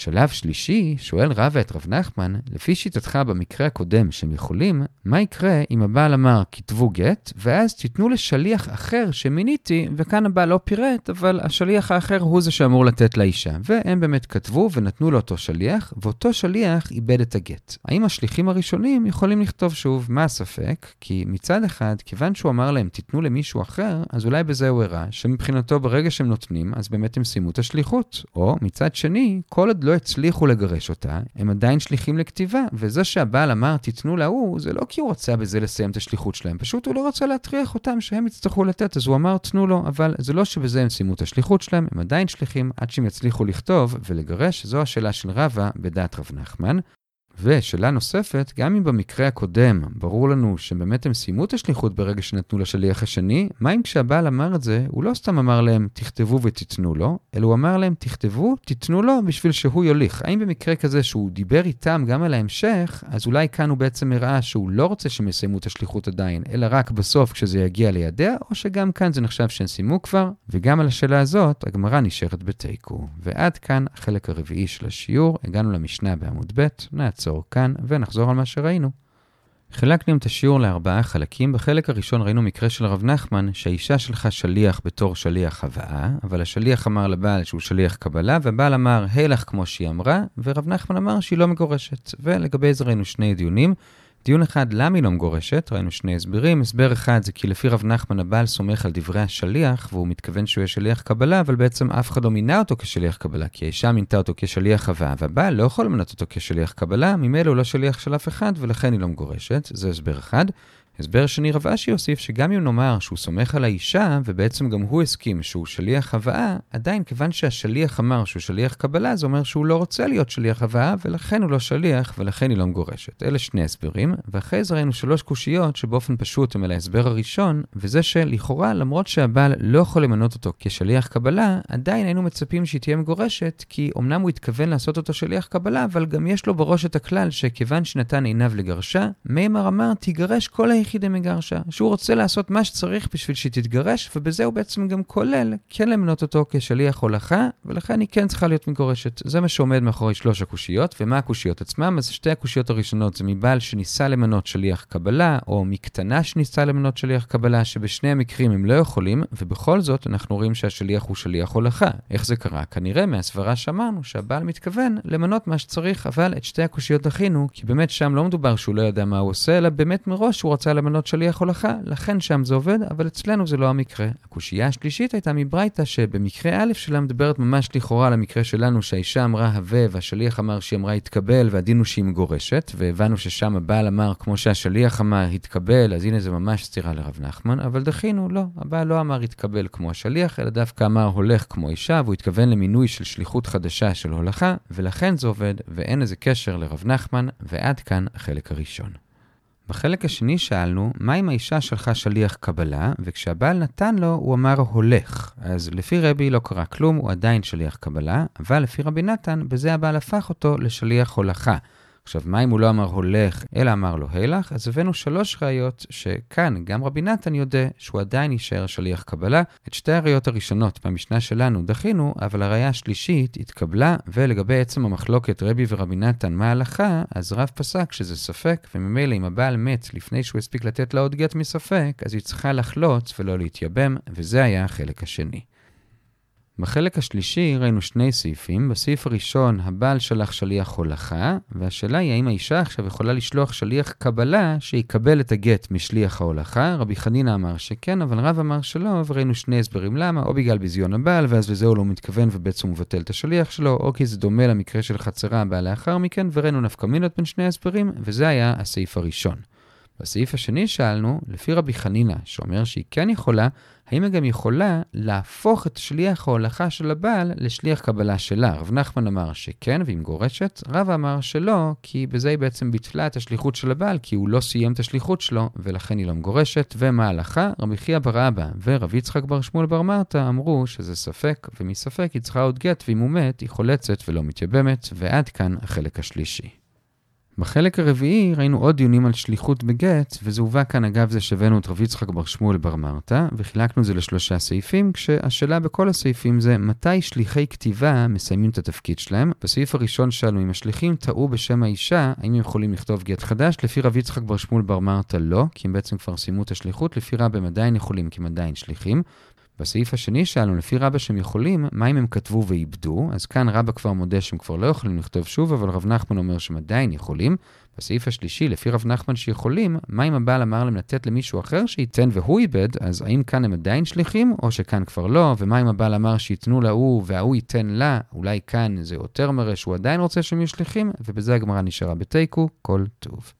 שלב שלישי, שואל רבא את רב נחמן, לפי שיטתך במקרה הקודם שהם יכולים, מה יקרה אם הבעל אמר כתבו גט, ואז תיתנו לשליח אחר שמיניתי, וכאן הבעל לא פירט, אבל השליח האחר הוא זה שאמור לתת לאישה. והם באמת כתבו ונתנו לאותו שליח, ואותו שליח איבד את הגט. האם השליחים הראשונים יכולים לכתוב שוב? מה הספק? כי מצד אחד, כיוון שהוא אמר להם תיתנו למישהו אחר, אז אולי בזה הוא הראה, שמבחינתו ברגע שהם נותנים, אז באמת הם סיימו את השליחות. או מצד שני, כל עוד לא הצליחו לגרש אותה, הם עדיין שליחים לכתיבה, וזה שהבעל אמר תיתנו להוא, זה לא כי הוא רצה בזה לסיים את השליחות שלהם, פשוט הוא לא רצה להטריח אותם שהם יצטרכו לתת, אז הוא אמר תנו לו, אבל זה לא שבזה הם סיימו את השליחות שלהם, הם עדיין שליחים עד שהם יצליחו לכתוב ולגרש, זו השאלה של רבא בדעת רב נחמן. ושאלה נוספת, גם אם במקרה הקודם ברור לנו שבאמת הם סיימו את השליחות ברגע שנתנו לשליח השני, מה אם כשהבעל אמר את זה, הוא לא סתם אמר להם תכתבו ותיתנו לו, אלא הוא אמר להם תכתבו, תיתנו לו בשביל שהוא יוליך. האם במקרה כזה שהוא דיבר איתם גם על ההמשך, אז אולי כאן הוא בעצם הראה שהוא לא רוצה שהם יסיימו את השליחות עדיין, אלא רק בסוף כשזה יגיע לידיה, או שגם כאן זה נחשב שהם סיימו כבר, וגם על השאלה הזאת הגמרא נשארת בתיקו. ועד כאן החלק הרביעי של השיעור, הגענו למשנה בעמוד ב', נעצור. נעצור כאן ונחזור על מה שראינו. חילקנו את השיעור לארבעה חלקים. בחלק הראשון ראינו מקרה של הרב נחמן, שהאישה שלחה שליח בתור שליח הבאה, אבל השליח אמר לבעל שהוא שליח קבלה, והבעל אמר, הילך כמו שהיא אמרה, ורב נחמן אמר שהיא לא מגורשת. ולגבי זה ראינו שני דיונים. דיון אחד, למה היא לא מגורשת? ראינו שני הסברים. הסבר אחד זה כי לפי רב נחמן הבעל סומך על דברי השליח, והוא מתכוון שהוא יהיה שליח קבלה, אבל בעצם אף אחד לא מינה אותו כשליח קבלה, כי האישה מינתה אותו כשליח הבאה, והבעל לא יכול למנות אותו כשליח קבלה, ממילא הוא לא שליח של אף אחד, ולכן היא לא מגורשת. זה הסבר אחד. הסבר שני רב אשי הוסיף שגם אם נאמר שהוא סומך על האישה, ובעצם גם הוא הסכים שהוא שליח הבאה, עדיין כיוון שהשליח אמר שהוא שליח קבלה, זה אומר שהוא לא רוצה להיות שליח הבאה, ולכן הוא לא שליח, ולכן היא לא מגורשת. אלה שני הסברים, ואחרי זה ראינו שלוש קושיות שבאופן פשוט הם על ההסבר הראשון, וזה שלכאורה, למרות שהבעל לא יכול למנות אותו כשליח קבלה, עדיין היינו מצפים שהיא תהיה מגורשת, כי אמנם הוא התכוון לעשות אותו שליח קבלה, אבל גם יש לו בראש את הכלל שכיוון שנתן עיניו לגרשה, מימר אמר תיגרש כל היחיד יחידי מגרשה, שהוא רוצה לעשות מה שצריך בשביל שהיא תתגרש, ובזה הוא בעצם גם כולל כן למנות אותו כשליח הולכה, ולכן היא כן צריכה להיות מגורשת. זה מה שעומד מאחורי שלוש הקושיות, ומה הקושיות עצמם? אז שתי הקושיות הראשונות זה מבעל שניסה למנות שליח קבלה, או מקטנה שניסה למנות שליח קבלה, שבשני המקרים הם לא יכולים, ובכל זאת אנחנו רואים שהשליח הוא שליח הולכה. איך זה קרה? כנראה מהסברה שאמרנו שהבעל מתכוון למנות מה שצריך, אבל את שתי הקושיות דחינו, כי באמת שם לא מדובר שהוא לא ידע מה הוא עושה, אלא באמת מראש הוא רצה למנות שליח הולכה, לכן שם זה עובד, אבל אצלנו זה לא המקרה. הקושייה השלישית הייתה מברייתא שבמקרה א' שלה מדברת ממש לכאורה על המקרה שלנו שהאישה אמרה הווה והשליח אמר שהיא אמרה התקבל והדין הוא שהיא מגורשת, והבנו ששם הבעל אמר כמו שהשליח אמר התקבל, אז הנה זה ממש סתירה לרב נחמן, אבל דחינו, לא, הבעל לא אמר התקבל כמו השליח, אלא דווקא אמר הולך כמו אישה, והוא התכוון למינוי של שליחות חדשה של הולכה, ולכן זה עובד, ואין איזה קשר לרב נחמן, ועד כאן החלק הראשון. בחלק השני שאלנו, מה אם האישה שלחה שליח קבלה, וכשהבעל נתן לו, הוא אמר הולך. אז לפי רבי לא קרה כלום, הוא עדיין שליח קבלה, אבל לפי רבי נתן, בזה הבעל הפך אותו לשליח הולכה. עכשיו, מה אם הוא לא אמר הולך, אלא אמר לו הילך? אז הבאנו שלוש ראיות שכאן גם רבי נתן יודע שהוא עדיין יישאר שליח קבלה. את שתי הראיות הראשונות במשנה שלנו דחינו, אבל הראיה השלישית התקבלה, ולגבי עצם המחלוקת רבי ורבי נתן מה ההלכה, אז רב פסק שזה ספק, וממילא אם הבעל מת לפני שהוא הספיק לתת לה עוד גט מספק, אז היא צריכה לחלוץ ולא להתייבם, וזה היה החלק השני. בחלק השלישי ראינו שני סעיפים. בסעיף הראשון, הבעל שלח שליח הולכה, והשאלה היא האם האישה עכשיו יכולה לשלוח שליח קבלה שיקבל את הגט משליח ההולכה. רבי חנינא אמר שכן, אבל רב אמר שלא, וראינו שני הסברים למה, או בגלל ביזיון הבעל, ואז לזה הוא לא מתכוון ובעצם הוא מבטל את השליח שלו, או כי זה דומה למקרה של חצרה הבאה לאחר מכן, וראינו נפקא מינות בין שני הסברים, וזה היה הסעיף הראשון. בסעיף השני שאלנו, לפי רבי חנינא, שאומר שהיא כן יכולה, האם היא גם יכולה להפוך את שליח ההולכה של הבעל לשליח קבלה שלה? רב נחמן אמר שכן, והיא מגורשת, רב אמר שלא, כי בזה היא בעצם ביטלה את השליחות של הבעל, כי הוא לא סיים את השליחות שלו, ולכן היא לא מגורשת. ומה ההלכה? רבי חייא בר אבא ורב יצחק בר שמואל בר מרתא אמרו שזה ספק, ומספק היא צריכה עוד גט, ואם הוא מת, היא חולצת ולא מתייבמת, ועד כאן החלק השלישי. בחלק הרביעי ראינו עוד דיונים על שליחות בגט, וזה הובא כאן אגב זה שהבאנו את רב יצחק בר שמואל בר מרתא, וחילקנו את זה לשלושה סעיפים, כשהשאלה בכל הסעיפים זה מתי שליחי כתיבה מסיימים את התפקיד שלהם. בסעיף הראשון שאלנו אם השליחים טעו בשם האישה, האם הם יכולים לכתוב גט חדש? לפי רב יצחק בר שמואל בר מרתא לא, כי הם בעצם כבר סיימו את השליחות, לפי רב הם עדיין יכולים כי הם עדיין שליחים. בסעיף השני שאלנו, לפי רבא שהם יכולים, מה אם הם כתבו ואיבדו? אז כאן רבא כבר מודה שהם כבר לא יכולים לכתוב שוב, אבל רב נחמן אומר שהם עדיין יכולים. בסעיף השלישי, לפי רב נחמן שיכולים, מה אם הבעל אמר להם לתת למישהו אחר שייתן והוא איבד, אז האם כאן הם עדיין שליחים, או שכאן כבר לא? ומה אם הבעל אמר שייתנו להוא וההוא ייתן לה, אולי כאן זה יותר מראה שהוא עדיין רוצה שהם יהיו שליחים? ובזה הגמרא נשארה בתיקו, כל טוב.